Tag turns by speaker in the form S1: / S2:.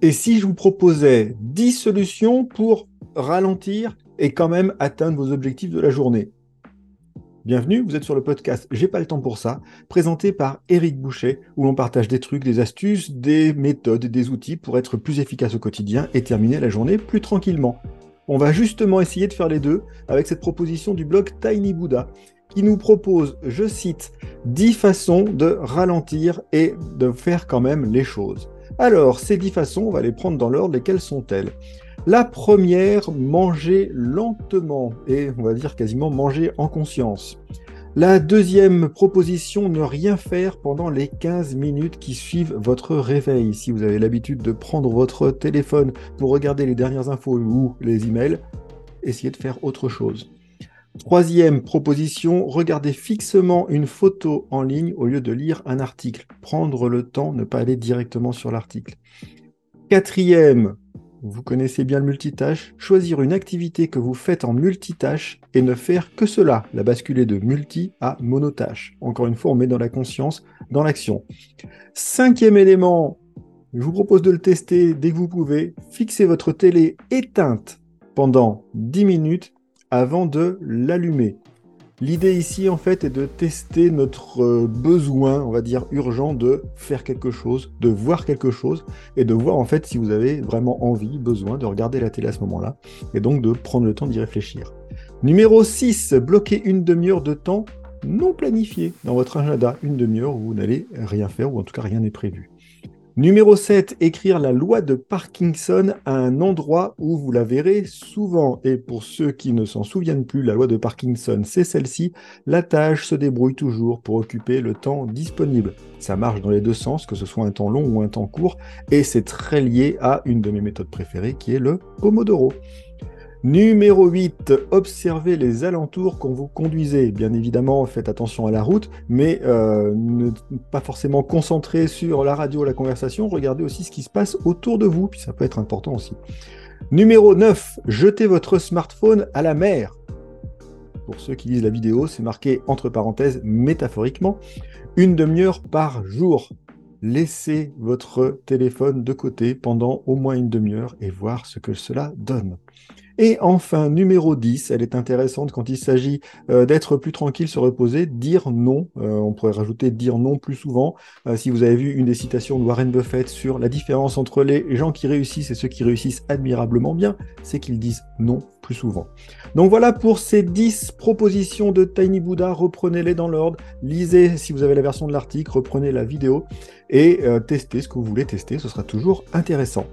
S1: Et si je vous proposais 10 solutions pour ralentir et quand même atteindre vos objectifs de la journée? Bienvenue, vous êtes sur le podcast J'ai pas le temps pour ça, présenté par Eric Boucher, où l'on partage des trucs, des astuces, des méthodes, des outils pour être plus efficace au quotidien et terminer la journée plus tranquillement. On va justement essayer de faire les deux avec cette proposition du blog Tiny Buddha, qui nous propose, je cite, 10 façons de ralentir et de faire quand même les choses. Alors, ces dix façons, on va les prendre dans l'ordre. Lesquelles sont-elles? La première, manger lentement et on va dire quasiment manger en conscience. La deuxième proposition, ne rien faire pendant les 15 minutes qui suivent votre réveil. Si vous avez l'habitude de prendre votre téléphone pour regarder les dernières infos ou les emails, essayez de faire autre chose. Troisième proposition, regardez fixement une photo en ligne au lieu de lire un article. Prendre le temps, ne pas aller directement sur l'article. Quatrième, vous connaissez bien le multitâche, choisir une activité que vous faites en multitâche et ne faire que cela, la basculer de multi à monotâche. Encore une fois, on met dans la conscience, dans l'action. Cinquième élément, je vous propose de le tester dès que vous pouvez. Fixez votre télé éteinte pendant 10 minutes avant de l'allumer. L'idée ici, en fait, est de tester notre euh, besoin, on va dire urgent, de faire quelque chose, de voir quelque chose, et de voir en fait si vous avez vraiment envie, besoin de regarder la télé à ce moment-là, et donc de prendre le temps d'y réfléchir. Numéro 6, bloquer une demi-heure de temps non planifié dans votre agenda, une demi-heure où vous n'allez rien faire, ou en tout cas rien n'est prévu. Numéro 7, écrire la loi de Parkinson à un endroit où vous la verrez souvent. Et pour ceux qui ne s'en souviennent plus, la loi de Parkinson, c'est celle-ci. La tâche se débrouille toujours pour occuper le temps disponible. Ça marche dans les deux sens, que ce soit un temps long ou un temps court. Et c'est très lié à une de mes méthodes préférées qui est le Pomodoro. Numéro 8, observez les alentours quand vous conduisez. Bien évidemment, faites attention à la route, mais euh, ne pas forcément concentrer sur la radio, la conversation. Regardez aussi ce qui se passe autour de vous, puis ça peut être important aussi. Numéro 9, jetez votre smartphone à la mer. Pour ceux qui lisent la vidéo, c'est marqué entre parenthèses métaphoriquement, une demi-heure par jour. Laissez votre téléphone de côté pendant au moins une demi-heure et voir ce que cela donne. Et enfin, numéro 10, elle est intéressante quand il s'agit euh, d'être plus tranquille, se reposer, dire non. Euh, on pourrait rajouter dire non plus souvent. Euh, si vous avez vu une des citations de Warren Buffett sur la différence entre les gens qui réussissent et ceux qui réussissent admirablement bien, c'est qu'ils disent non plus souvent. Donc voilà pour ces 10 propositions de Tiny Buddha. Reprenez-les dans l'ordre. Lisez si vous avez la version de l'article, reprenez la vidéo et testez ce que vous voulez tester. Ce sera toujours intéressant.